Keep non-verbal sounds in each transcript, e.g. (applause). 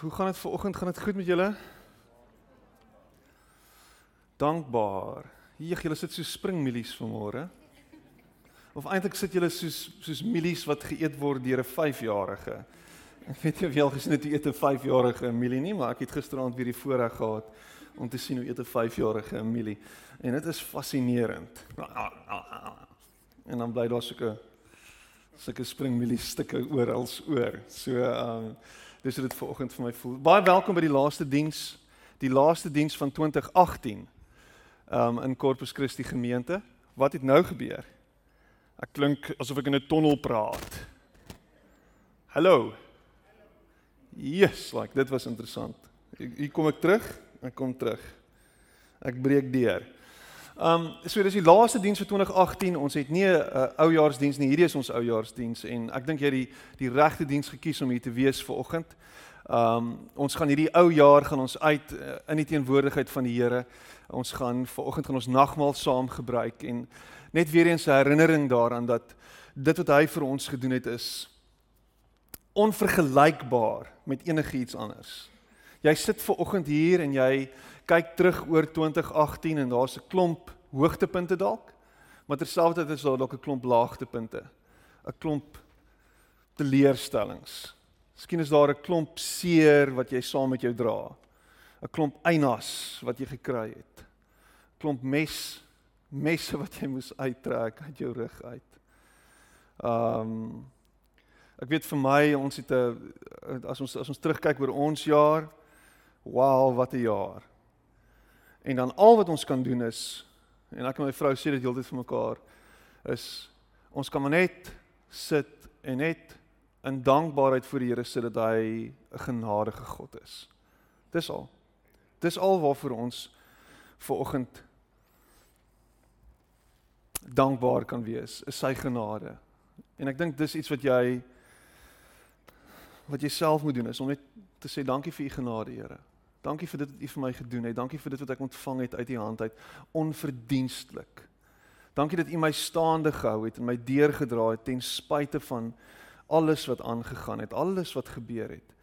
Hoe gaan dit vanoggend? Gaan dit goed met julle? Dankbaar. Hier, julle sit so springmielies vanmôre. Of eintlik sit julle soos soos mielies wat geëet word deur 'n 5-jarige. Ek weet nie of jy al gesien het hoe eet 'n 5-jarige 'n mielie nie, maar ek het gisteraand weer die voorreg gehad om te sien hoe eet 'n 5-jarige 'n mielie en dit is fascinerend. En dan bly daar soeke sulke springmielies stukke oral oor. So ehm um, dis dit vanoggend vir my voel. Baie welkom by die laaste diens, die laaste diens van 2018. Um in Corpus Christi gemeente. Wat het nou gebeur? Ek klink asof ek in 'n tonnel praat. Hallo. Yes, like dit was interessant. Hier kom ek terug. Ek kom terug. Ek breek deur. Um so dis die laaste diens vir 2018. Ons het nie 'n uh, oujaarsdiens nie. Hierdie is ons oujaarsdiens en ek dink jy die die regte diens gekies om hier te wees vir oggend. Um ons gaan hierdie ou jaar gaan ons uit uh, in die teenwoordigheid van die Here. Ons gaan ver oggend gaan ons nagmaal saam gebruik en net weer eens 'n herinnering daaraan dat dit wat hy vir ons gedoen het is onvergelykbaar met enigiets anders. Jy sit ver oggend hier en jy kyk terug oor 2018 en daar's 'n klomp hoogtepunte dalk, maar terselfdertyd is daar dalk 'n klomp laagtepunte. 'n Klomp teleurstellings. Miskien is daar 'n klomp seer wat jy saam met jou dra. 'n Klomp einas wat jy gekry het. 'n Klomp mes messe wat jy moes uittrek uit jou rug uit. Um ek weet vir my ons het 'n as ons as ons terugkyk oor ons jaar, wow, wat 'n jaar. En dan al wat ons kan doen is en ek en my vrou sê dit heeltyd vir mekaar is ons kan maar net sit en net in dankbaarheid voor die Here sit dat hy 'n genadige God is. Dis al. Dis al waarvoor ons ver oggend dankbaar kan wees, is sy genade. En ek dink dis iets wat jy wat jy self moet doen is om net te sê dankie vir u genade, Here. Dankie vir dit wat U vir my gedoen het. Dankie vir dit wat ek ontvang het uit U hand uit onverdienstelik. Dankie dat U my staande gehou het en my deurgedra het ten spyte van alles wat aangegaan het, alles wat gebeur het.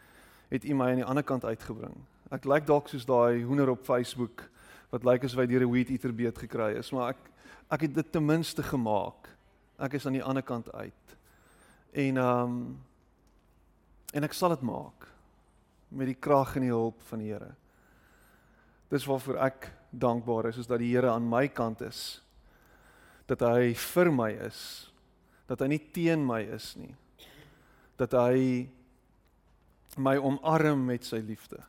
Het U my aan die ander kant uitgebring. Ek lyk like dalk soos daai hoender op Facebook wat lyk like asof hy deur 'n weed eater beet gekry is, maar ek ek het dit ten minste gemaak. Ek is aan die ander kant uit. En ehm um, en ek sal dit maak met die krag en die hulp van die Here. Dis waarvoor ek dankbaar is, is dat die Here aan my kant is. Dat hy vir my is. Dat hy nie teen my is nie. Dat hy my omarm met sy liefde.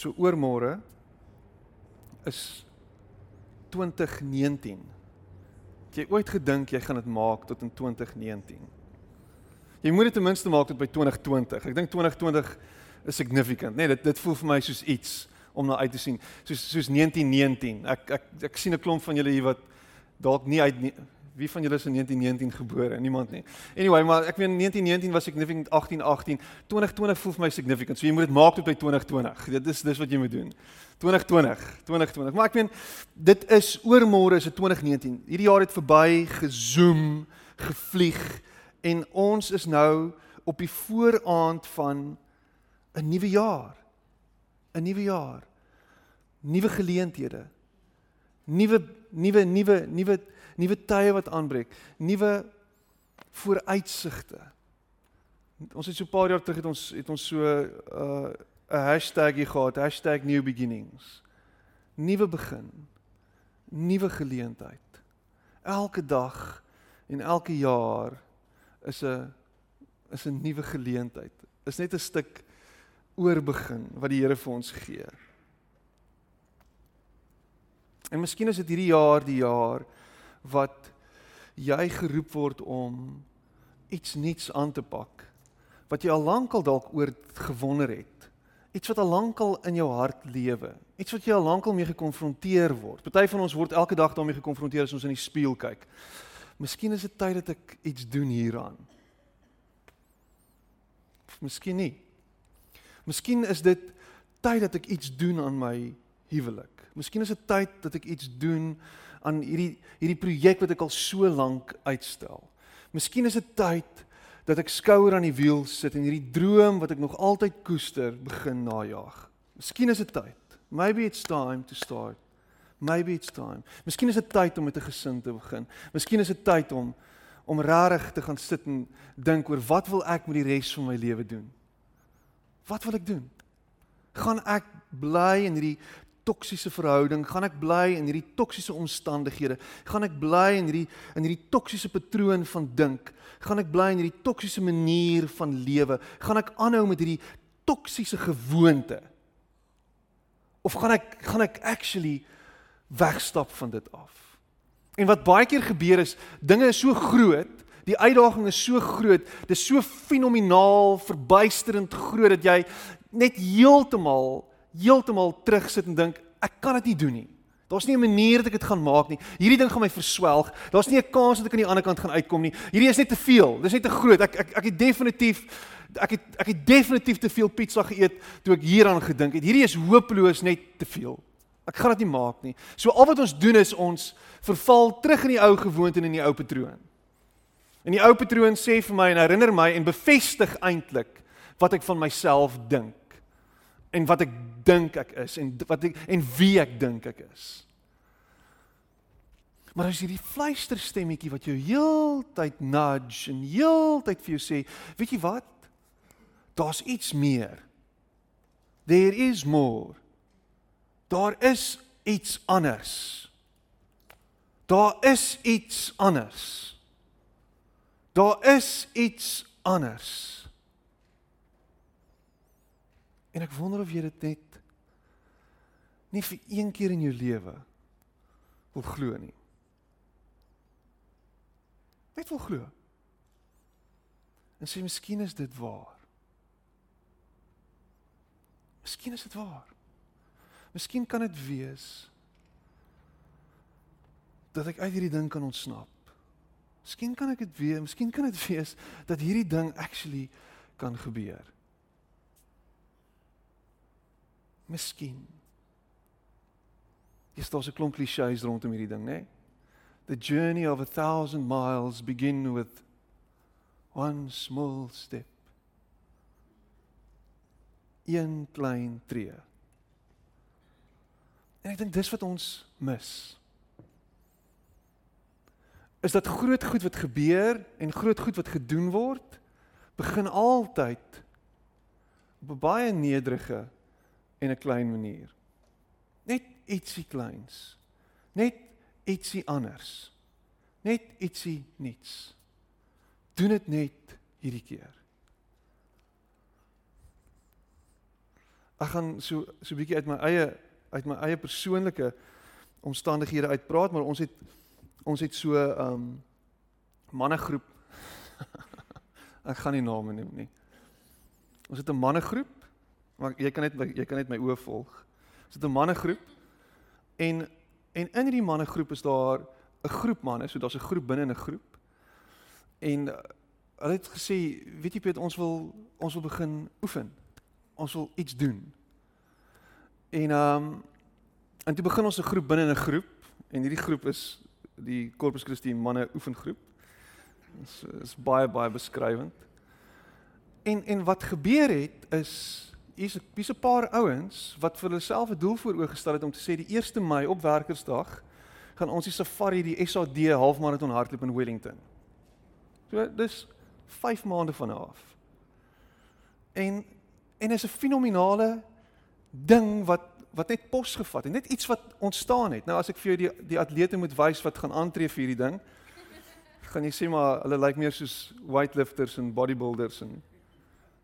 So oormôre is 2019. Het jy ooit gedink jy gaan dit maak tot in 2019? Jy moet dit ten minste maak tot by 2020. Ek dink 2020 is significant, né? Nee, dit dit voel vir my soos iets om na uit te sien. Soos soos 1919. Ek ek ek sien 'n klomp van julle hier wat dalk nie uit nie, Wie van julle is in 1919 gebore? Niemand nie. Anyway, maar ek meen 1919 was significant 1818. 2020 voel vir my significant. So jy moet dit maak tot by 2020. Dit is dis wat jy moet doen. 2020, 2020. Maar ek meen dit is oormôre is dit 2019. Hierdie jaar het verby gezoom, gevlieg en ons is nou op die vooraand van 'n nuwe jaar. 'n Nuwe jaar. Nuwe geleenthede. Nuwe nuwe nuwe nuwe nuwe tye wat aanbreek, nuwe vooruitsigte. Ons het so 'n paar jaar terug het ons het ons so uh, 'n hashtagie gehad, #newbeginnings. Nuwe begin. Nuwe geleentheid. Elke dag en elke jaar is 'n is 'n nuwe geleentheid. Is net 'n stuk oorbegin wat die Here vir ons gee. En miskien is dit hierdie jaar die jaar wat jy geroep word om iets nuuts aan te pak wat jy al lank al dalk oor gewonder het iets wat al lankal in jou hart lewe. Iets wat jy al lankal mee gekonfronteer word. Party van ons word elke dag daarmee gekonfronteer as ons in die spieël kyk. Miskien is dit tyd dat ek iets doen hieraan. Of miskien nie. Miskien is dit tyd dat ek iets doen aan my huwelik. Miskien is dit tyd dat ek iets doen aan hierdie hierdie projek wat ek al so lank uitstel. Miskien is dit tyd dat ek skouer aan die wiel sit en hierdie droom wat ek nog altyd koester begin najag. Miskien is dit tyd. Maybe it's time to start. Maybe it's time. Miskien is dit tyd om met 'n gesin te begin. Miskien is dit tyd om om regtig te gaan sit en dink oor wat wil ek met die res van my lewe doen? Wat wil ek doen? Gaan ek bly in hierdie toksiese verhouding? Gaan ek bly in hierdie toksiese omstandighede? Gaan ek bly in hierdie in hierdie toksiese patroon van dink? Gaan ek bly in hierdie toksiese manier van lewe? Gaan ek aanhou met hierdie toksiese gewoonte? Of gaan ek gaan ek actually wegstap van dit af? En wat baie keer gebeur is, dinge is so groot, die uitdaging is so groot, dit is so fenomenaal, verbuisterend groot dat jy net heeltemal heeltemal terugsit en dink, ek kan dit nie doen nie. Daar's nie 'n manier dat ek dit gaan maak nie. Hierdie ding gaan my verswelg. Daar's nie 'n kans dat ek aan die ander kant gaan uitkom nie. Hierdie is net te veel. Dis net te groot. Ek ek ek het definitief ek het ek het definitief te veel pizza geëet toe ek hieraan gedink het. Hierdie is hopeloos net te veel. Ek gaan dit nie maak nie. So al wat ons doen is ons verval terug in die ou gewoonte en in die ou patroon. En die ou patroon sê vir my en herinner my en bevestig eintlik wat ek van myself dink en wat ek dink ek is en wat ek en wie ek dink ek is. Maar as hierdie fluisterstemmetjie wat jou heeltyd nudge en heeltyd vir jou sê, weet jy wat? Daar's iets meer. There is more. Daar is iets anders. Daar is iets anders. Daar is iets anders. En ek wonder of jy dit net nie vir een keer in jou lewe wil glo nie. Net wil glo. En sê miskien is dit waar. Miskien is dit waar. Miskien kan dit wees dat ek uit hierdie ding kan ontsnap. Miskien kan ek dit weet, miskien kan dit (laughs) wees dat hierdie ding actually kan gebeur. Miskien. Hier staan 'n klomp klisjées rondom hierdie ding, né? Nee? The journey of a thousand miles begin with one small step. Een klein tree. En ek dink dis wat ons mis. Is dat groot goed wat gebeur en groot goed wat gedoen word begin altyd op 'n baie nederige en 'n klein manier. Net ietsie kleins. Net ietsie anders. Net ietsie niets. Doen dit net hierdie keer. Ek gaan so so 'n bietjie uit my eie uit my eie persoonlike omstandighede uitpraat, maar ons het ons het so 'n um, mannegroep. (laughs) Ek gaan nie name noem nie. Ons het 'n mannegroep Maar jy kan net jy kan net my oë volg. Dis 'n mannegroep. En en in hierdie mannegroep is daar 'n groep manne, so daar's 'n groep binne 'n groep. En uh, hulle het gesê, weet jy Piet, ons wil ons wil begin oefen. Ons wil iets doen. En ehm um, en toe begin ons 'n groep binne 'n groep en hierdie groep is die Corpus Christi manne oefengroep. Dit is, is baie baie beskrywend. En en wat gebeur het is hier's hier's 'n paar ouens wat vir hulle self 'n doel voorgestel het om te sê die 1 Mei op werkersdag gaan ons die safari die SAD halfmarathon hardloop in Wellington. So dis 5 maande van af. En en is 'n fenominale ding wat wat net pos gevat het, net iets wat ontstaan het. Nou as ek vir jou die die atlete moet wys wat gaan aantree vir hierdie ding, gaan jy sê maar hulle lyk like meer soos weightlifters en bodybuilders en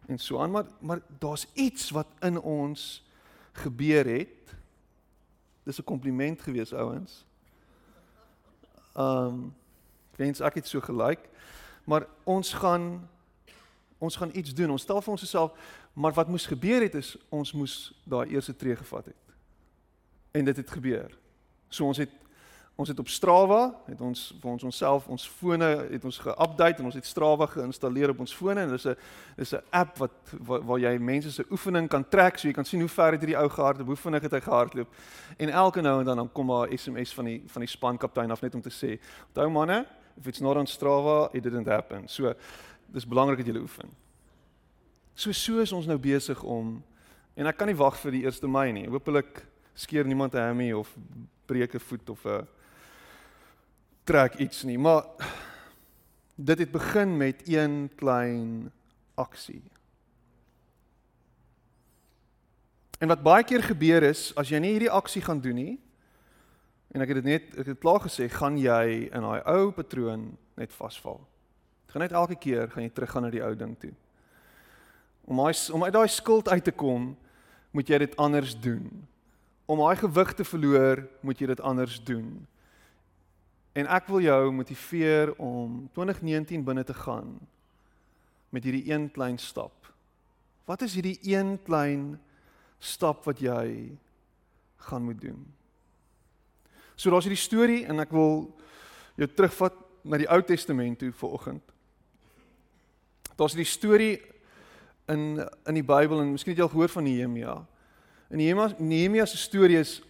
en so aan maar maar daar's iets wat in ons gebeur het. Dis 'n kompliment gewees ouens. Um ek wens ek het so gelyk. Maar ons gaan Ons gaan iets doen. Ons stel vir onsself, maar wat moes gebeur het is ons moes daai eerste tree gevat het. En dit het gebeur. So ons het ons het op Strava het ons vir ons onsself ons fone het ons ge-update en ons het Strava geïnstalleer op ons fone en dis 'n dis 'n app wat waar, waar jy mense se oefening kan trek so jy kan sien hoe ver het hierdie ou gehardloop, hoe vinnig het hy gehardloop. En elke nou en dan dan kom daar 'n SMS van die van die spankaptein af net om te sê, "Onthou manne, if it's not on Strava, it didn't happen." So dis belangrik dat jy oefen. So so is ons nou besig om en ek kan nie wag vir die 1 Mei nie. Hoopelik skeer niemand 'n hammy of breek 'n voet of 'n trek iets nie, maar dit het begin met een klein aksie. En wat baie keer gebeur is as jy nie hierdie aksie gaan doen nie en ek het dit net ek het klaar gesê, gaan jy in daai ou patroon net vasval. Dit gaan net elke keer gaan jy teruggaan na die ou ding toe. Om daai om uit daai skuld uit te kom, moet jy dit anders doen. Om daai gewig te verloor, moet jy dit anders doen. En ek wil jou motiveer om 2019 binne te gaan met hierdie een klein stap. Wat is hierdie een klein stap wat jy gaan moet doen? So daar's hierdie storie en ek wil jou terugvat na die Ou Testament toe vanoggend. Daar's hierdie storie in in die Bybel en miskien het jy al gehoor van Nehemia. En Nehemia Nehemia se storie is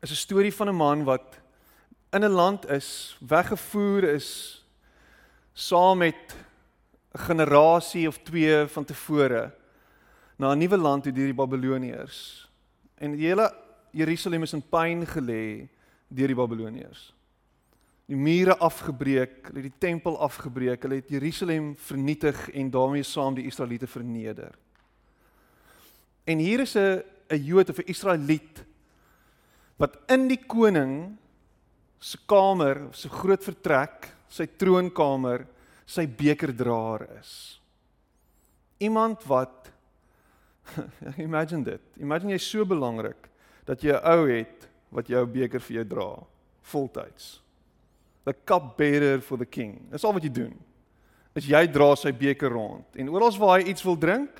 is 'n storie van 'n man wat in 'n land is, weggevoer is saam met 'n generasie of twee van tevore na 'n nuwe land toe deur die Babiloniërs. En die hele Jerusalem is in pyn gelê deur die Babiloniërs. Die mure afgebreek, hulle het die tempel afgebreek, hulle het Jerusalem vernietig en daarmee saam die Israeliete verneder. En hier is 'n 'n Jood of 'n Israeliet wat in die koning se kamer, se groot vertrek, sy troonkamer, sy bekerdraer is. Iemand wat (laughs) imagine dit. Imagine jy so belangrik dat jy 'n ou het wat jou beker vir jou dra voltyds. The cup bearer for the king. Dis al wat jy doen. Is jy dra sy beker rond en oral waar hy iets wil drink,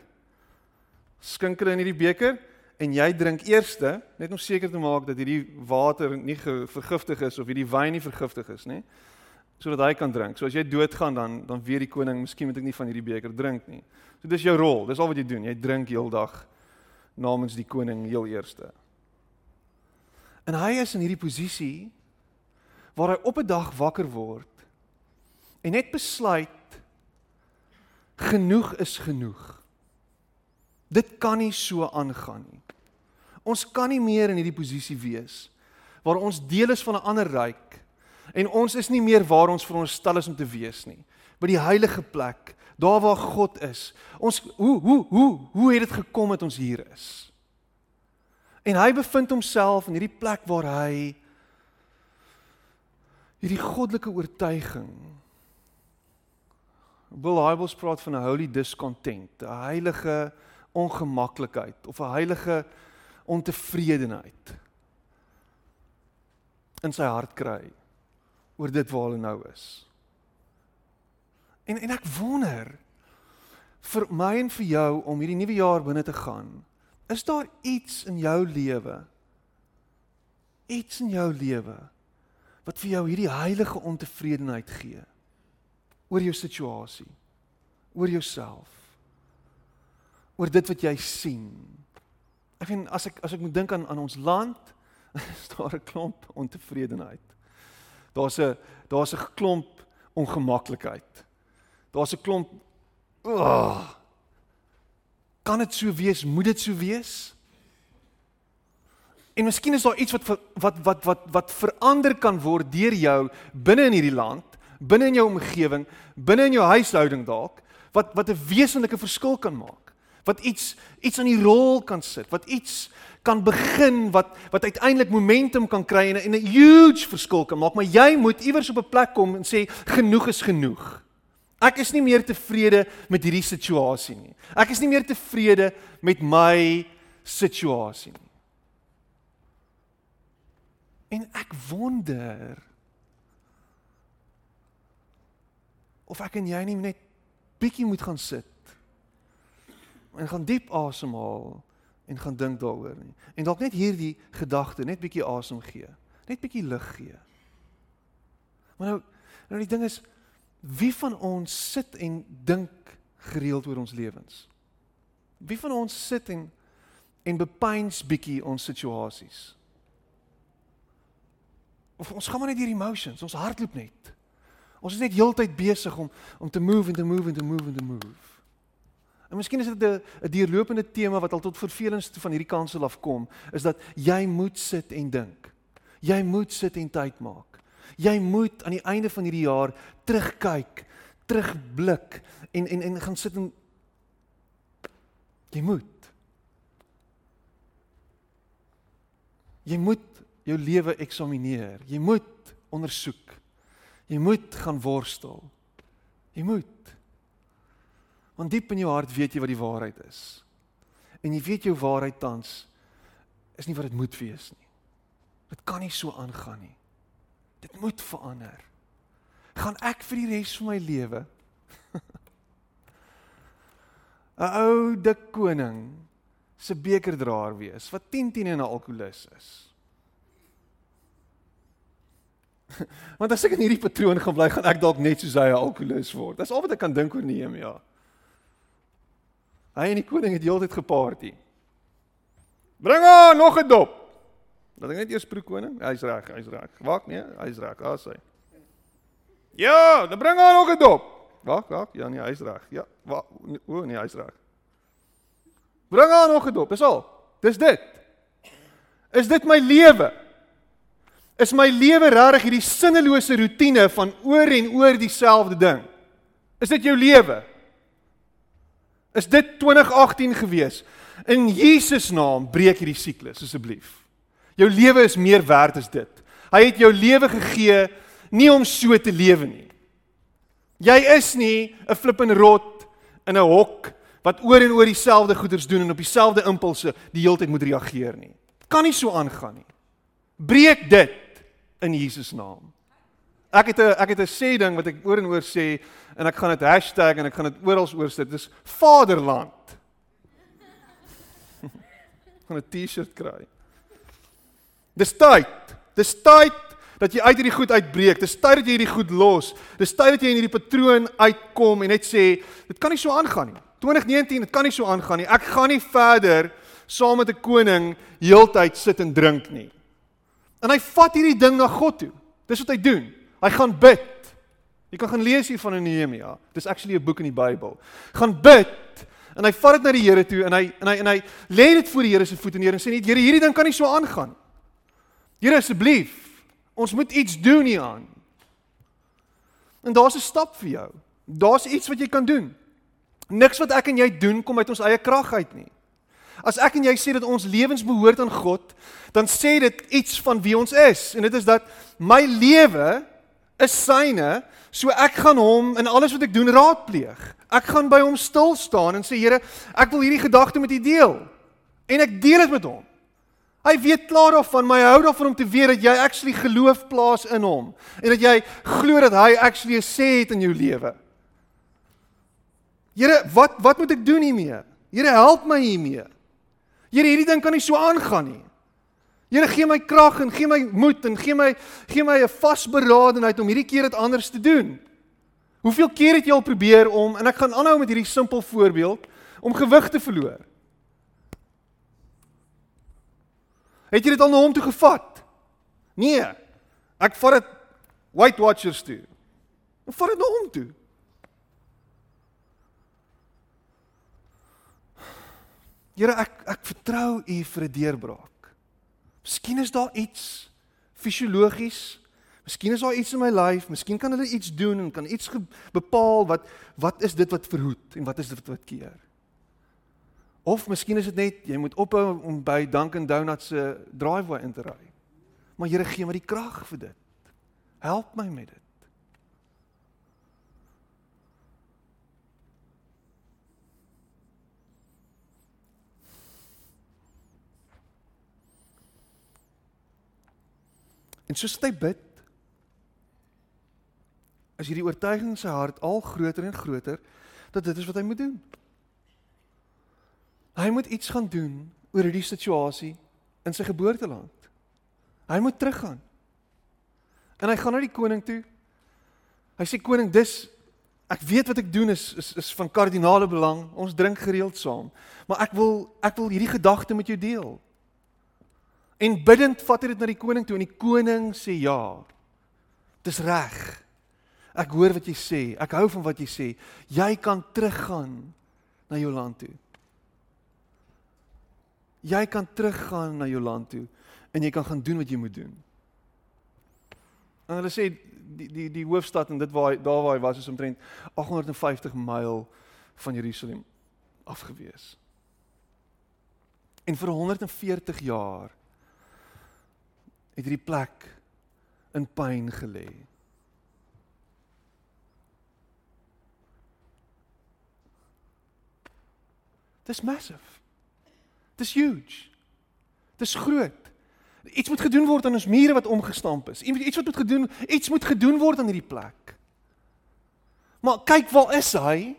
skink hy in hierdie beker en jy drink eerste net om seker te maak dat hierdie water nie vergiftig is of hierdie wyn nie vergiftig is nie sodat hy kan drink. So as jy doodgaan dan dan weet die koning, miskien moet ek nie van hierdie beker drink nie. So dis jou rol. Dis al wat jy doen. Jy drink heeldag namens die koning heel eerste. En hy is in hierdie posisie waar hy op 'n dag wakker word en net besluit genoeg is genoeg. Dit kan nie so aangaan nie. Ons kan nie meer in hierdie posisie wees waar ons deel is van 'n ander ryk en ons is nie meer waar ons veronderstel is om te wees nie. By die heilige plek, daar waar God is. Ons hoe hoe hoe hoe het dit gekom dat ons hier is? En hy bevind homself in hierdie plek waar hy hierdie goddelike oortuiging Bill Hybels praat van 'n holy discontent, 'n heilige ongemaklikheid of 'n heilige ontevredenheid in sy hart kry oor dit waar hy nou is. En en ek wonder vir my en vir jou om hierdie nuwe jaar binne te gaan. Is daar iets in jou lewe? Iets in jou lewe wat vir jou hierdie heilige ontevredenheid gee oor jou situasie, oor jouself, oor dit wat jy sien, Ek vind as ek as ek moet dink aan aan ons land, (laughs) is daar 'n klomp ontevredenheid. Daar's 'n daar's 'n klomp ongemaklikheid. Daar's 'n klomp oh, Kan dit so wees? Moet dit so wees? En miskien is daar iets wat wat wat wat wat verander kan word deur jou binne in hierdie land, binne in jou omgewing, binne in jou huishouding dalk, wat wat 'n wesenlike verskil kan maak wat iets iets aan die rol kan sit, wat iets kan begin wat wat uiteindelik momentum kan kry en 'n huge verskil kan maak, maar jy moet iewers op 'n plek kom en sê genoeg is genoeg. Ek is nie meer tevrede met hierdie situasie nie. Ek is nie meer tevrede met my situasie nie. En ek wonder of ek en jy nie net bietjie moet gaan sit en gaan diep asemhaal en gaan dink daaroor nie. En dalk net hierdie gedagte net bietjie asem gee. Net bietjie lig gee. Maar nou nou die ding is wie van ons sit en dink gereeld oor ons lewens? Wie van ons sit en en bepeins bietjie ons situasies? Of ons gaan maar net deur emotions, ons hardloop net. Ons is net heeltyd besig om om te move and to move and to move and to move. En miskien is dit 'n 'n deurlopende tema wat al tot vervelings van hierdie kansel afkom, is dat jy moet sit en dink. Jy moet sit en tyd maak. Jy moet aan die einde van hierdie jaar terugkyk, terugblik en en en gaan sit en jy moet. Jy moet jou lewe eksamineer. Jy moet ondersoek. Jy moet gaan worstel. Jy moet. Want diep in jou hart weet jy wat die waarheid is. En jy weet jou waarheid tans is nie wat dit moet wees nie. Dit kan nie so aangaan nie. Dit moet verander. Gaan ek vir die res van my lewe (laughs) 'n ou dik koning se bekerdraer wees wat 10 10 en 'n alkolikus is? (laughs) Want as ek in hierdie patroon gaan bly, gaan ek dalk net soos hy 'n alkolikus word. Dis al wat ek kan dink oor Nehemia. Hy en die koning het heeltyd geparty. Bring aan nog 'n dop. Dat ek net eers proe koning. Hy's reg, hy's reg. Wag nee, hy's reg. Daar's hy. Ja, dan bring aan nog 'n dop. Wag, wag. Ja nee, hy's reg. Ja. Wag. O nee, hy's reg. Bring aan nog 'n dop. Dis al. Dis dit. Is dit my lewe? is my lewe regtig hierdie sinnelose rotine van oor en oor dieselfde ding? Is dit jou lewe? Is dit 2018 gewees? In Jesus naam breek hierdie siklus asseblief. Jou lewe is meer werd as dit. Hy het jou lewe gegee nie om so te lewe nie. Jy is nie 'n flippin rot in 'n hok wat oor en oor dieselfde goeders doen en op dieselfde impulse die hele tyd moet reageer nie. Kan nie so aangaan nie. Breek dit in Jesus naam. Ek het 'n ek het 'n sê ding wat ek oor en oor sê en ek gaan dit hashtag en ek gaan dit oral oor sit. Dis Vaderland. (laughs) Gaan 'n T-shirt kry. Dis tyd. Dis tyd dat jy uit hierdie goed uitbreek. Dis tyd dat jy hierdie goed los. Dis tyd dat jy in hierdie patroon uitkom en net sê dit kan nie so aangaan nie. 2019, dit kan nie so aangaan nie. Ek gaan nie verder saam met 'n koning heeltyd sit en drink nie. En hy vat hierdie ding na God toe. Dis wat hy doen. Hy gaan bid. Jy kan gaan lees hier van Nehemia. Dis actually 'n boek in die Bybel. Gaan bid en hy vat dit na die Here toe en hy en hy en hy lê dit voor die Here se voete neer en sê net Here, hierdie ding kan nie so aangaan. Here asseblief, ons moet iets doen hier aan. En daar's 'n stap vir jou. Daar's iets wat jy kan doen. Niks wat ek en jy doen kom uit ons eie krag uit nie. As ek en jy sê dat ons lewens behoort aan God, dan sê dit iets van wie ons is. En dit is dat my lewe is syne, so ek gaan hom in alles wat ek doen raadpleeg. Ek gaan by hom stil staan en sê Here, ek wil hierdie gedagte met U deel. En ek deel dit met hom. Hy weet klaar of van my hou daarvan om te weet dat jy actually geloof plaas in hom en dat jy glo dat hy actually sê het in jou lewe. Here, wat wat moet ek doen hiermee? Here, help my hiermee. Here, hierdie ding kan nie so aangaan nie. Here, gee my krag en gee my moed en gee my gee my 'n vasberadenheid om hierdie keer dit anders te doen. Hoeveel keer het jy al probeer om en ek gaan aanhou met hierdie simpel voorbeeld om gewig te verloor? Het jy dit al na hom toe gevat? Nee. Ek vat dit White Watchers toe. Ek vat dit na hom toe. Here ek ek vertrou U vir 'n deurbraak. Miskien is daar iets fisiologies. Miskien is daar iets in my lyf, miskien kan hulle iets doen en kan iets bepaal wat wat is dit wat verhoed en wat is dit wat keer? Of miskien is dit net jy moet ophou om by Dunkin Donuts se driveway in te ry. Maar Here gee my die krag vir dit. Help my met dit. En soos hy bid, is hierdie oortuiging in sy hart al groter en groter dat dit is wat hy moet doen. Hy moet iets gaan doen oor hierdie situasie in sy geboorteland. Hy moet teruggaan. En hy gaan na die koning toe. Hy sê koning, dis ek weet wat ek doen is is is van kardinale belang. Ons drink gereeld saam, maar ek wil ek wil hierdie gedagte met jou deel. En bidend vat hy dit na die koning toe en die koning sê ja. Dis reg. Ek hoor wat jy sê. Ek hou van wat jy sê. Jy kan teruggaan na jou land toe. Jy kan teruggaan na jou land toe en jy kan gaan doen wat jy moet doen. En hulle sê die die die hoofstad en dit waar hy daar waar hy was is omtrent 850 myl van Jerusalem afgewees. En vir 140 jaar het hierdie plek in pyn gelê. Dis massive. Dis huge. Dis groot. Iets moet gedoen word aan ons mure wat omgestamp is. Iets wat moet gedoen, iets moet gedoen word aan hierdie plek. Maar kyk waar is hy?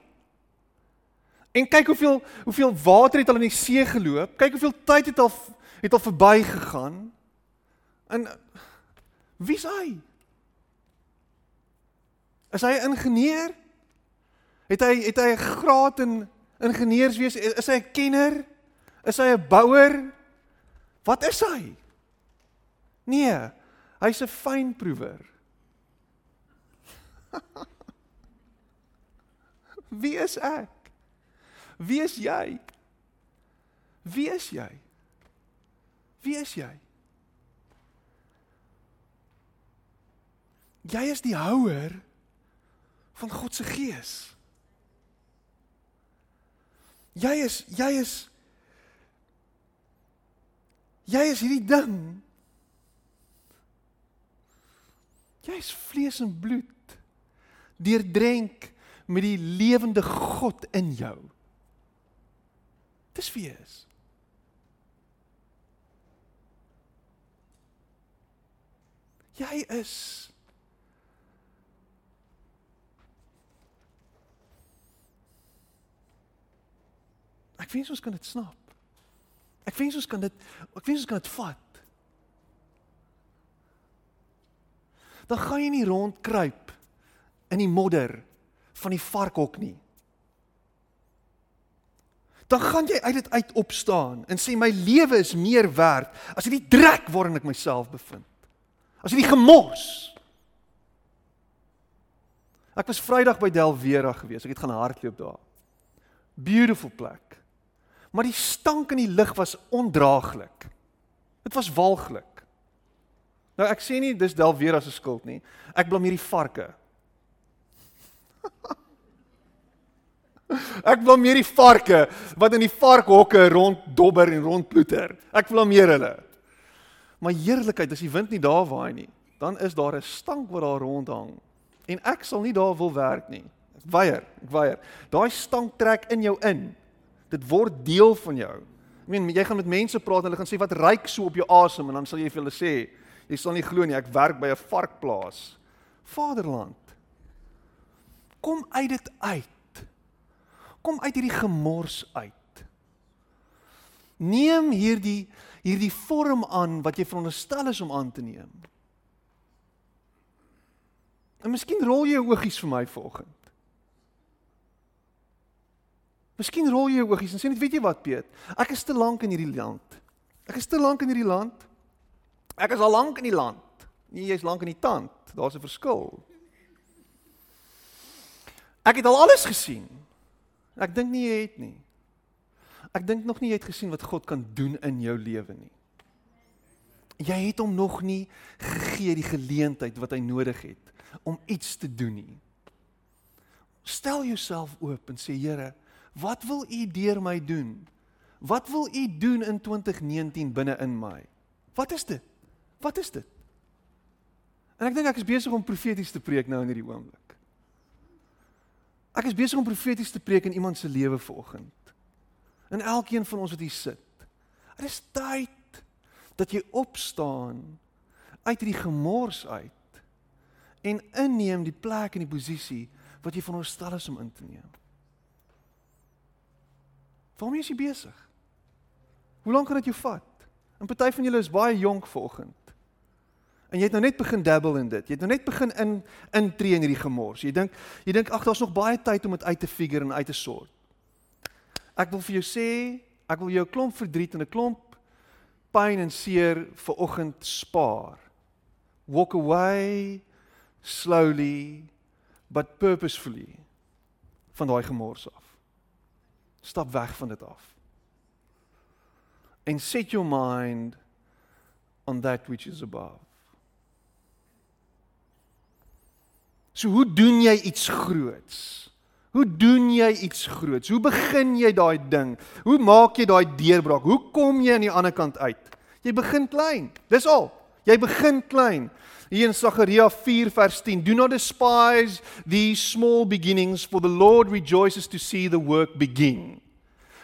En kyk hoeveel hoeveel water het al in die see geloop? Kyk hoeveel tyd het al het al verbygegaan? En wie's hy? Is hy 'n ingenieur? Het hy het hy 'n graad in ingenieurswese? Is hy 'n kenner? Is hy 'n bouer? Wat is hy? Nee, hy's 'n fynproewer. (laughs) Wie is ek? Wie is jy? Wie is jy? Wie is jy? Jy is die houer van God se gees. Jy is jy is jy is hierdie ding. Jy is vlees en bloed deurdrenk met die lewende God in jou. Dis wie jy is. Jy is Ek wens ons kan dit snap. Ek wens ons kan dit ek wens ons kan dit vat. Dan gaan jy nie rondkruip in die modder van die varkhok nie. Dan gaan jy uit dit uit opstaan en sê my lewe is meer werd as hierdie drek waarin ek myself bevind. As hierdie gemors. Ek was Vrydag by Delvera gewees. Ek het gaan hardloop daar. Beautiful plek. Maar die stank in die lug was ondraaglik. Dit was walglik. Nou ek sê nie dis Delvera se skuld nie. Ek blameer die varke. (laughs) ek blameer die varke wat in die varkhokke rond dobber en rond ploeter. Ek blameer hulle. Maar heerlikheid, as die wind nie daar waai nie, dan is daar 'n stank wat daar rondhang. En ek sal nie daar wil werk nie. Weier, ek weier. Daai stank trek in jou in. Dit word deel van jou. Ek meen jy gaan met mense praat en hulle gaan sê wat ryk so op jou asem en dan sal jy vir hulle sê jy sal nie glo nie ek werk by 'n varkplaas. Vaderland. Kom uit dit uit. Kom uit hierdie gemors uit. Neem hierdie hierdie vorm aan wat jy veronderstel is om aan te neem. En miskien rol jy jou oogies vir my vanoggend. Miskien rol jy jou oogies en sê net, weet jy wat, Piet? Ek is te lank in hierdie land. Ek is te lank in hierdie land. Ek is al lank in die land. Nee, jy's lank in die tand. Daar's 'n verskil. Ek het al alles gesien. Ek dink nie jy het nie. Ek dink nog nie jy het gesien wat God kan doen in jou lewe nie. Jy het hom nog nie gegee die geleentheid wat hy nodig het om iets te doen nie. Stel jouself oop en sê Here, Wat wil u deur my doen? Wat wil u doen in 2019 binne in my? Wat is dit? Wat is dit? En ek dink ek is besig om profeties te preek nou in hierdie oomblik. Ek is besig om profeties te preek in iemand se lewe vanoggend. In elkeen van ons wat hier sit. Dit is tyd dat jy opstaan uit hierdie gemors uit en inneem die plek en die posisie wat jy van ons stel is om in te neem. Waarmee is jy besig? Hoe lank gaan dit jou vat? En party van julle is baie jonk vanoggend. En jy het nou net begin dabble in dit. Jy het nou net begin in intree in hierdie gemors. Jy dink jy dink ag daar's nog baie tyd om dit uit te figure en uit te sort. Ek wil vir jou sê, ek wil jou 'n klomp verdriet en 'n klomp pyn en seer vir oggend spaar. Walk away slowly but purposefully van daai gemors af. Stap weg van dit af. And set your mind on that which is above. So hoe doen jy iets groots? Hoe doen jy iets groots? Hoe begin jy daai ding? Hoe maak jy daai deurbraak? Hoe kom jy aan die ander kant uit? Jy begin klein. Dis al. Jy begin klein. Hier in Sagaria 4 vers 10, do not despise these small beginnings for the Lord rejoices to see the work begin.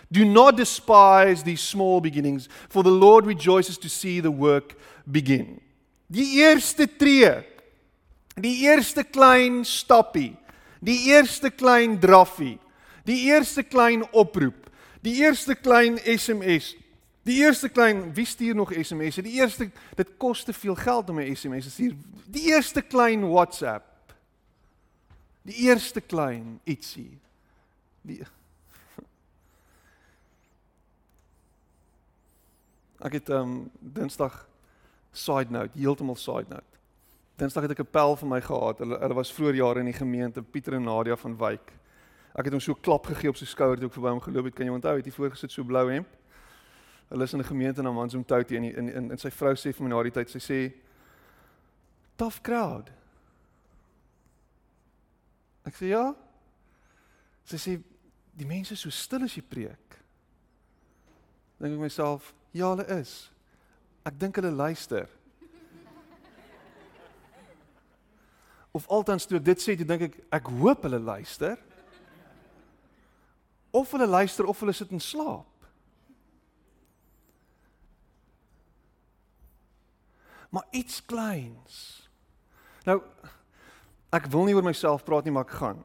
Do not despise these small beginnings for the Lord rejoices to see the work begin. Die eerste tree, die eerste klein stappie, die eerste klein draffie, die eerste klein oproep, die eerste klein SMS Die eerste klein, wie stuur nog SMS'e? Die eerste dit kos te veel geld om 'n SMS te stuur. Die eerste klein WhatsApp. Die eerste klein ietsie. Die Ek het um Dinsdag side note, heeltemal side note. Dinsdag het ek 'n pel van my gehad. Hulle hulle was vroeër jare in die gemeente Pieter en Nadia van Wyk. Ek het hom so klap gegee op sy skouer toe ek verby hom geloop het. Kan jy onthou, het hy voorgesit so blou hemp? Hulle is in 'n gemeente na Mansumtouti en in in in sy vrou sê vir my na die tyd sy sê tough crowd. Ek sê ja. Sy sê die mense is so stil as jy preek. Dink ek myself, ja hulle is. Ek dink hulle luister. Of altans toe ek dit sê, dink ek ek hoop hulle luister. Of hulle luister of hulle sit in slaap. Maar iets kleins. Nou ek wil nie oor myself praat nie, maar ek gaan.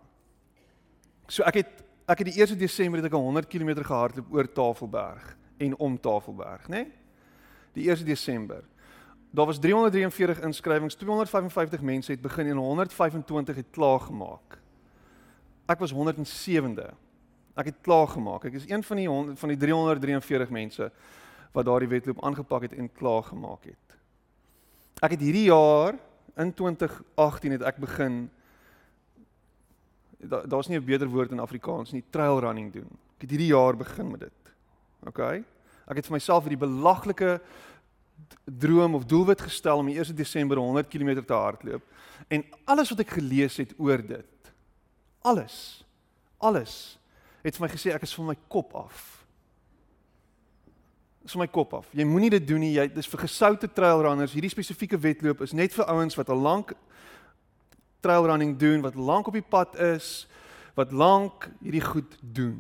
So ek het ek het die 1 Desember het ek 100 km gehardloop oor Tafelberg en om Tafelberg, né? Nee? Die 1 Desember. Daar was 343 inskrywings, 255 mense het begin en 125 het klaar gemaak. Ek was 107de. Ek het klaar gemaak. Ek is een van die van die 343 mense wat daardie wedloop aangepak het en klaar gemaak het. Ek het hierdie jaar in 2018 het ek begin daar's da nie 'n beter woord in Afrikaans nie, trail running doen. Ek het hierdie jaar begin met dit. OK? Ek het vir myself hierdie belaglike droom of doelwit gestel om die 1 Desember 100 km te hardloop. En alles wat ek gelees het oor dit, alles, alles het vir my gesê ek is van my kop af is my kop af. Jy moenie dit doen nie. Jy dis vir gesoute trail runners. Hierdie spesifieke wedloop is net vir ouens wat al lank trail running doen, wat lank op die pad is, wat lank hierdie goed doen.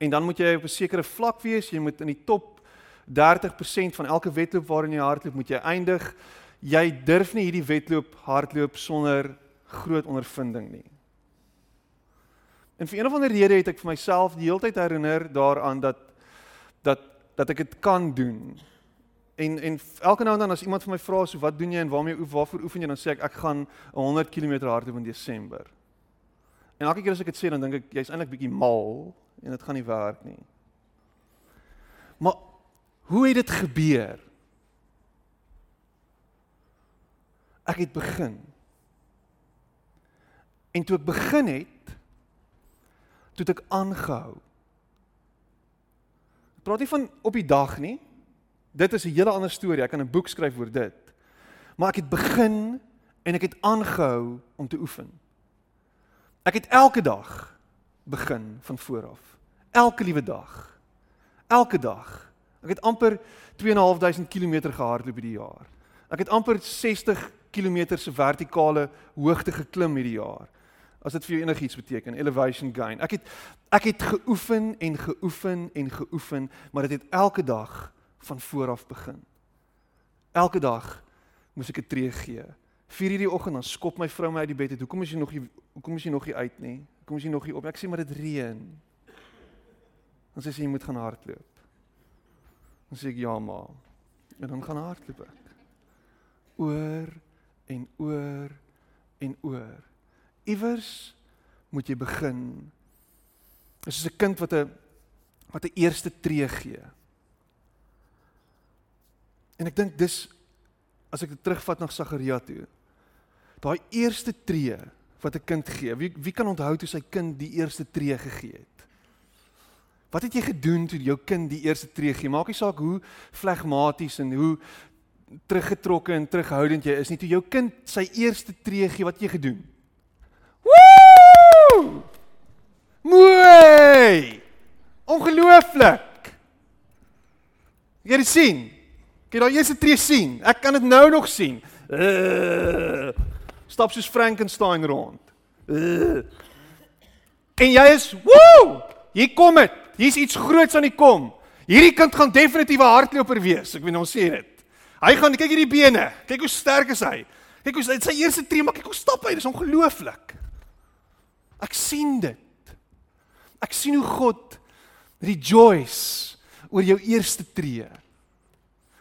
En dan moet jy op 'n sekere vlak wees. Jy moet in die top 30% van elke wedloop waarin jy hardloop, moet jy eindig. Jy durf nie hierdie wedloop hardloop sonder groot ondervinding nie. En vir een of ander rede het ek vir myself die hele tyd herinner daaraan dat dat ek dit kan doen. En en elke nou en dan as iemand vir my vra so wat doen jy en waarmee oef waarvoor oefen jy dan sê ek ek gaan 100 km hardloop in Desember. En elke keer as ek dit sê dan dink ek jy's eintlik bietjie mal en dit gaan nie werk nie. Maar hoe het dit gebeur? Ek het begin. En toe ek begin het, toe ek aangehou praat nie van op die dag nie. Dit is 'n hele ander storie. Ek kan 'n boek skryf oor dit. Maar ek het begin en ek het aangehou om te oefen. Ek het elke dag begin van voor af. Elke liewe dag. Elke dag. Ek het amper 2.500 km gehardloop hierdie jaar. Ek het amper 60 km se vertikale hoogte geklim hierdie jaar as dit vir jou enigiets beteken, elevation gain. Ek het ek het geoefen en geoefen en geoefen, maar dit het elke dag van voor af begin. Elke dag moes ek 'n tree gee. 4:00 die oggend dan skop my vrou my uit die bed uit. Hoekom is jy nog nie hoekom is jy nog nie uit nie? Hoekom is jy nog nie op? Ek sê maar dit reën. Dan sê sy jy moet gaan hardloop. Dan sê ek ja ma. En dan gaan hardloop ek. Oor en oor en oor. Iewers moet jy begin. Dit is 'n kind wat 'n wat 'n eerste tree gee. En ek dink dis as ek dit terugvat na Sagaria toe. Daai eerste tree wat 'n kind gee. Wie wie kan onthou toe sy kind die eerste tree gegee het? Wat het jy gedoen toe jou kind die eerste tree gee? Maak nie saak hoe flegmaties en hoe teruggetrokke en terughoudend jy is nie. Toe jou kind sy eerste tree gee, wat het jy gedoen? Woe! Mooi! Ongelooflik. Jy het dit sien. Kyk daai eerste tree sien. Ek kan dit nou nog sien. Uh, stap soos Frankenstein rond. Uh. En jy is, woe! Hier kom dit. Hier's iets groots aan die kom. Hierdie kind gaan definitief 'n hardloper wees. Ek weet ons sê dit. Hy gaan kyk hierdie bene. Kyk hoe sterk is hy. Kyk hoe sy eerste tree maar kyk hoe stap hy. Dis ongelooflik. Ek sien dit. Ek sien hoe God rejoice oor jou eerste tree.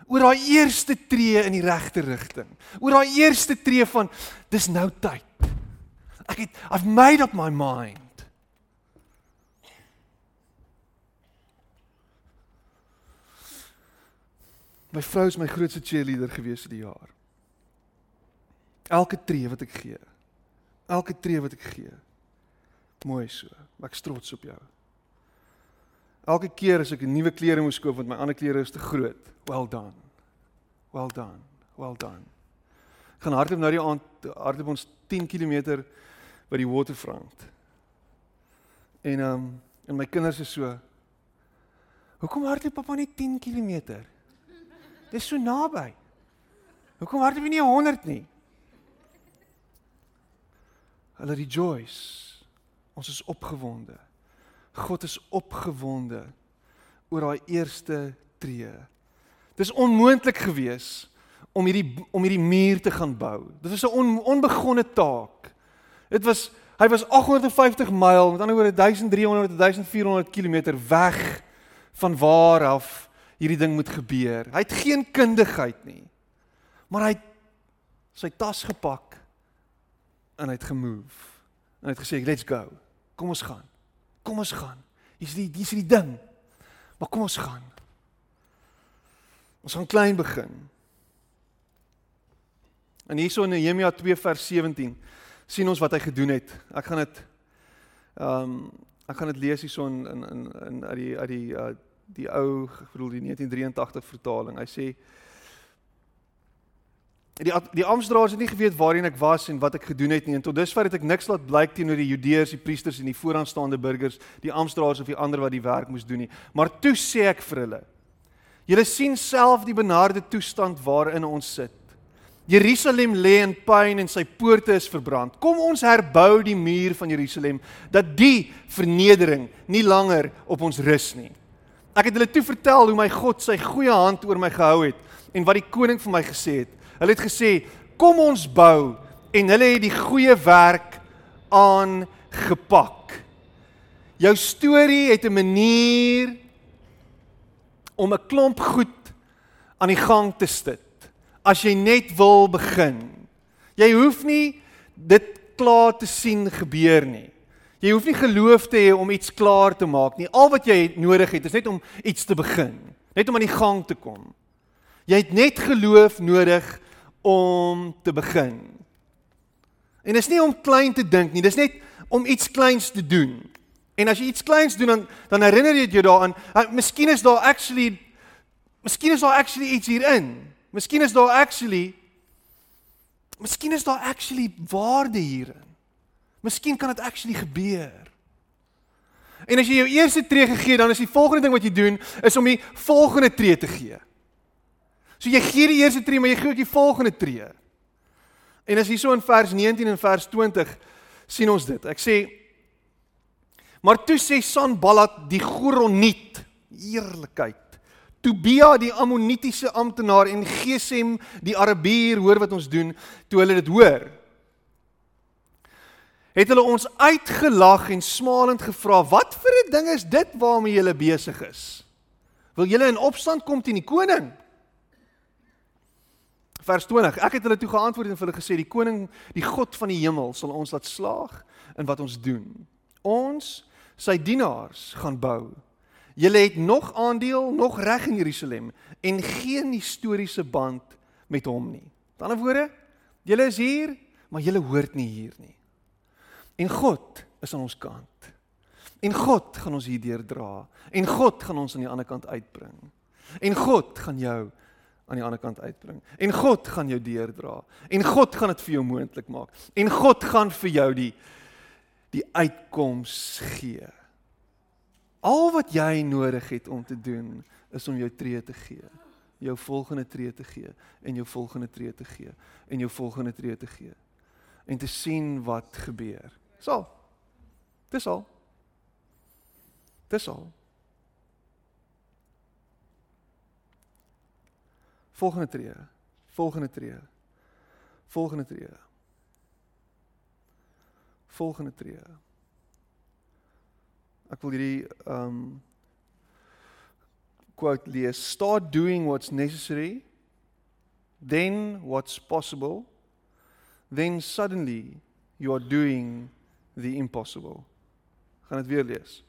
Oor daai eerste tree in die regte rigting. Oor daai eerste tree van dis nou tyd. Ek het I've made up my mind. My vrou is my grootste cheerleader gewees vir die jaar. Elke tree wat ek gee. Elke tree wat ek gee. Mooi so. Ek trots op jou. Elke keer as ek 'n nuwe klere moes koop want my ander klere is te groot. Well done. Well done. Well done. Gaan hardloop nou die aand hardloop ons 10 km by die waterfront. En ehm um, en my kinders is so Hoekom hardloop pappa net 10 km? Dis so naby. Hoekom hardloop jy nie 100 nie? Hulle rejoice. Ons is opgewonde. God is opgewonde oor daai eerste tree. Dis onmoontlik gewees om hierdie om hierdie muur te gaan bou. Dit was 'n on, onbegonne taak. Dit was hy was 850 myl, met ander woorde 1300 tot 1400 km weg van waar af hierdie ding moet gebeur. Hy het geen kundigheid nie. Maar hy het sy tas gepak en hy het gemove. En hy het gesê, "Let's go. Kom ons gaan. Kom ons gaan. Hier's die hier's die ding. Maar kom ons gaan." Ons gaan klein begin. En hierso in Nehemia 2 vers 17 sien ons wat hy gedoen het. Ek gaan dit ehm um, ek gaan dit lees hierso in in in uit die uit die uh, die ou, ek bedoel die 1983 vertaling. Hy sê die die amptdraers het nie geweet waarheen ek was en wat ek gedoen het nie en tot dusver het ek niks laat blyk teenoor die Judeërs, die priesters en die vooraanstaande burgers, die amptdraers of die ander wat die werk moes doen nie. Maar toe sê ek vir hulle: Julle sien self die benarde toestand waarin ons sit. Jerusalem lê in pyn en sy poorte is verbrand. Kom ons herbou die muur van Jerusalem dat die vernedering nie langer op ons rus nie. Ek het hulle toe vertel hoe my God sy goeie hand oor my gehou het en wat die koning vir my gesê het. Hulle het gesê, "Kom ons bou." En hulle het die goeie werk aangepak. Jou storie het 'n manier om 'n klomp goed aan die gang te sit. As jy net wil begin. Jy hoef nie dit klaar te sien gebeur nie. Jy hoef nie geloof te hê om iets klaar te maak nie. Al wat jy nodig het is net om iets te begin, net om aan die gang te kom. Jy het net geloof nodig om te begin. En dit is nie om klein te dink nie, dis net om iets kleins te doen. En as jy iets kleins doen dan dan herinner jy jou daaraan, uh, miskien is daar actually miskien is daar actually iets hierin. Miskien is daar actually Miskien is daar actually waarde hierin. Miskien kan dit actually gebeur. En as jy jou eerste tree gegee, dan is die volgende ding wat jy doen is om die volgende tree te gee. So jy gee die eerste tree, maar jy gee ook die volgende tree. En as hierso in vers 19 en vers 20 sien ons dit. Ek sê Maar toe sê Sanballat die Goroniet, eerlikheid. Tobia die Ammonitiese amptenaar en Gesem die Arabier hoor wat ons doen toe hulle dit hoor het hulle ons uitgelag en smalend gevra: "Wat vir 'n ding is dit waarmee julle besig is? Wil julle in opstand kom teen die koning?" Vers 20. Ek het hulle toe geantwoord en vir hulle gesê: "Die koning, die God van die hemel, sal ons laat slaag in wat ons doen. Ons, sy dienaars, gaan bou. Julle het nog aandeel, nog reg in Jerusalem en geen historiese band met hom nie. Met ander woorde, julle is hier, maar julle hoort nie hier nie. En God is aan ons kant. En God gaan ons hier deurdra. En God gaan ons aan die ander kant uitbring. En God gaan jou aan die ander kant uitbring. En God gaan jou deurdra. En God gaan dit vir jou moontlik maak. En God gaan vir jou die die uitkoms gee. Al wat jy nodig het om te doen is om jou tree te gee. Jou volgende tree te gee en jou volgende tree te gee en jou volgende tree te gee. En te sien wat gebeur. So. Dis al. Dis al. Volgende tree. Volgende tree. Volgende tree. Volgende tree. Ek wil hierdie um quote lees: Start doing what's necessary, then what's possible, then suddenly you are doing the impossible. Gaan dit weer lees.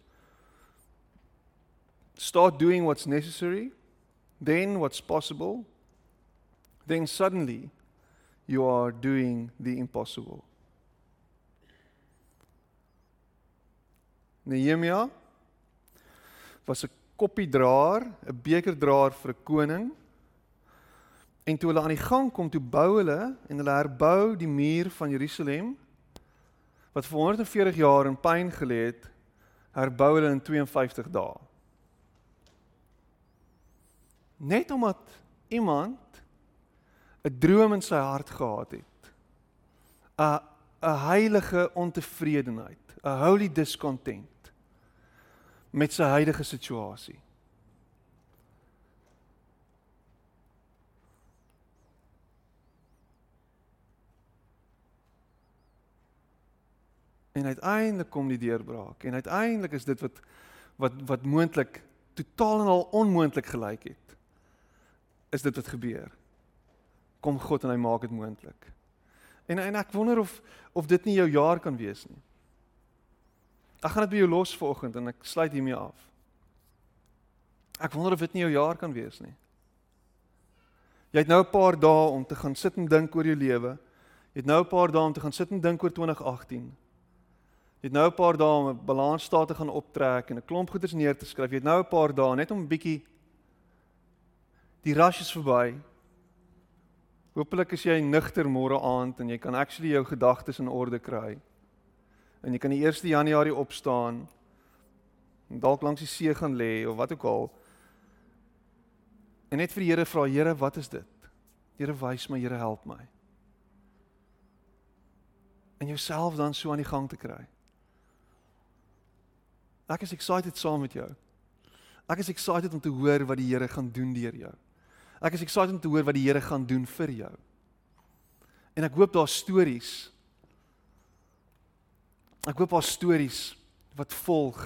Start doing what's necessary, then what's possible, then suddenly you are doing the impossible. Nehemia was 'n koppiedraer, 'n bekerdraer vir 'n koning. En toe hulle aan die gang kom, toe bou hulle en hulle herbou die muur van Jerusalem wat vir 140 jaar in pyn gelê het, herbou hulle in 52 dae. Net omdat iemand 'n droom in sy hart gehad het. 'n 'n heilige ontevredenheid, 'n holy discontent met sy huidige situasie. En uiteindelik kom die deurbraak en uiteindelik is dit wat wat wat moontlik totaal en al onmoontlik gelyk het. Is dit wat gebeur? Kom God en hy maak dit moontlik. En en ek wonder of of dit nie jou jaar kan wees nie. Ek gaan dit by jou los vanoggend en ek sluit hiermee af. Ek wonder of dit nie jou jaar kan wees nie. Jy het nou 'n paar dae om te gaan sit en dink oor jou lewe. Jy het nou 'n paar dae om te gaan sit en dink oor 2018. Jy het nou 'n paar dae om 'n balansstaat te gaan optrek en 'n klomp goeders neer te skryf. Jy het nou 'n paar dae net om 'n bietjie die rush is verby. Hoopelik is jy nugter môre aand en jy kan actually jou gedagtes in orde kry en jy kan die 1 Januarie opstaan en dalk langs die see gaan lê of wat ook al en net vir die Here vra Here wat is dit? Here wys my, Here help my. En jouself dan so aan die gang te kry. Ek is excited saam met jou. Ek is excited om te hoor wat die Here gaan doen deur jou. Ek is excited om te hoor wat die Here gaan doen vir jou. En ek hoop daar's stories Ek hoop daar stories wat volg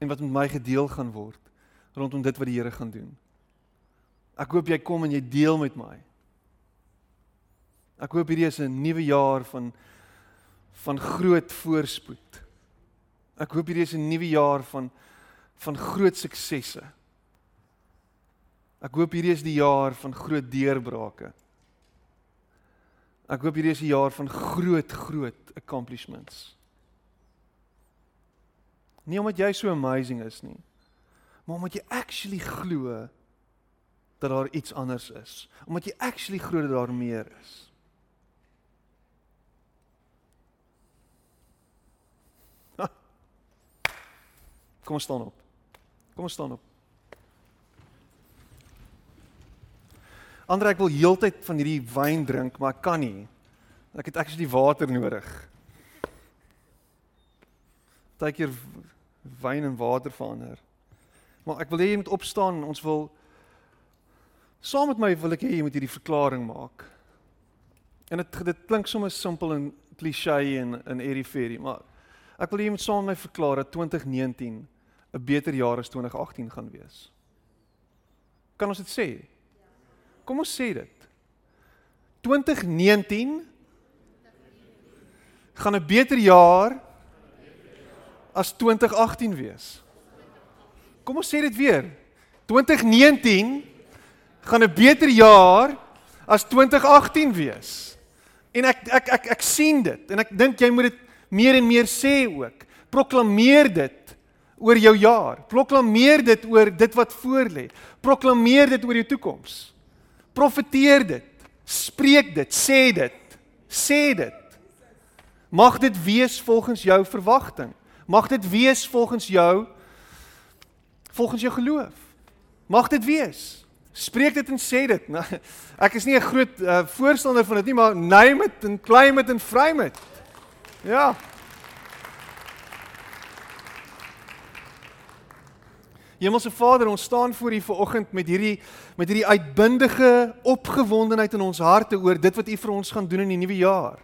en wat met my gedeel gaan word rondom dit wat die Here gaan doen. Ek hoop jy kom en jy deel met my. Ek hoop hierdie is 'n nuwe jaar van van groot voorspoed. Ek hoop hierdie is 'n nuwe jaar van van groot suksesse. Ek hoop hierdie is die jaar van groot deurbrake. Ek hoop hierdie is 'n jaar van groot groot accomplishments. Nie omdat jy so amazing is nie, maar omdat jy actually glo dat daar iets anders is. Omdat jy actually glo dat daar meer is. Kom ons staan op. Kom ons staan op. Ander ek wil heeltyd van hierdie wyn drink, maar ek kan nie. Ek het actually water nodig. Partykeer wyn en water verander. Maar ek wil hê jy moet opstaan. Ons wil saam met my wil ek hê jy moet hierdie verklaring maak. En dit dit klink sommer simpel en klisjé en in eriferie, maar ek wil hê jy moet saam met my verklaar dat 2019 'n beter jaar as 2018 gaan wees. Kan ons dit sê? Kom ons sê dit. 2019 gaan 'n beter jaar as 2018 wees. Kom ons sê dit weer. 2019 gaan 'n beter jaar as 2018 wees. En ek ek ek ek sien dit en ek dink jy moet dit meer en meer sê ook. Proklameer dit oor jou jaar. Proklameer dit oor dit wat voorlê. Proklameer dit oor jou toekoms. Profeteer dit. Spreek dit, sê dit. Sê dit. Mag dit wees volgens jou verwagting. Mag dit wees volgens jou volgens jou geloof. Mag dit wees. Spreek dit en sê dit. Nou, ek is nie 'n groot uh, voorstander van dit nie, maar name it en claim it en frame it. Ja. Hemelse Vader, ons staan voor U vanoggend met hierdie met hierdie uitbundige opgewondenheid in ons harte oor dit wat U vir ons gaan doen in die nuwe jaar.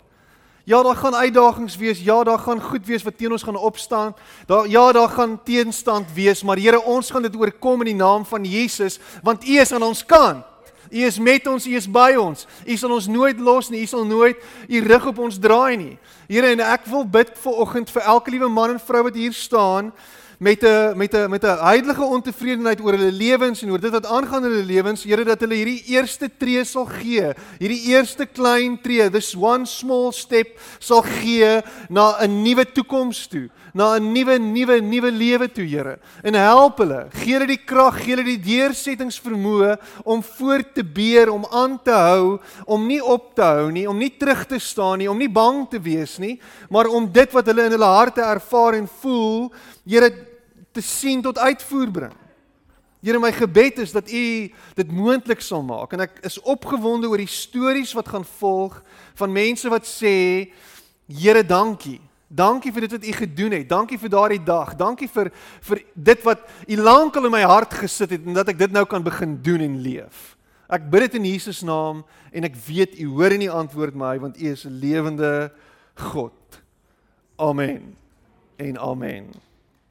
Ja, daar gaan uitdagings wees. Ja, daar gaan goed wees wat teen ons gaan opstaan. Daar ja, daar gaan teenstand wees, maar Here, ons gaan dit oorkom in die naam van Jesus, want U is aan ons kant. U is met ons, U is by ons. U sal ons nooit los nie. U sal nooit U rug op ons draai nie. Here, en ek wil bid vir oggend vir elke liewe man en vrou wat hier staan met 'n met 'n met 'n heilige ontevredenheid oor hulle lewens en oor dit wat aangaan in hulle lewens, Here dat hulle hierdie eerste tree sal gee, hierdie eerste klein tree, this one small step sal gee na 'n nuwe toekoms toe, na 'n nuwe nuwe nuwe lewe toe, Here. En help hulle, gee hulle die krag, gee hulle die deursettingsvermoë om voort te beer, om aan te hou, om nie op te hou nie, om nie terug te staan nie, om nie bang te wees nie, maar om dit wat hulle in hulle harte ervaar en voel Here te sien tot uitvoer bring. Here my gebed is dat U dit moontlik sal maak en ek is opgewonde oor die stories wat gaan volg van mense wat sê Here dankie. Dankie vir dit wat U gedoen het. Dankie vir daardie dag. Dankie vir vir dit wat U lankal in my hart gesit het en dat ek dit nou kan begin doen en leef. Ek bid dit in Jesus naam en ek weet U hoor en U antwoord my want U is 'n lewende God. Amen. En amen.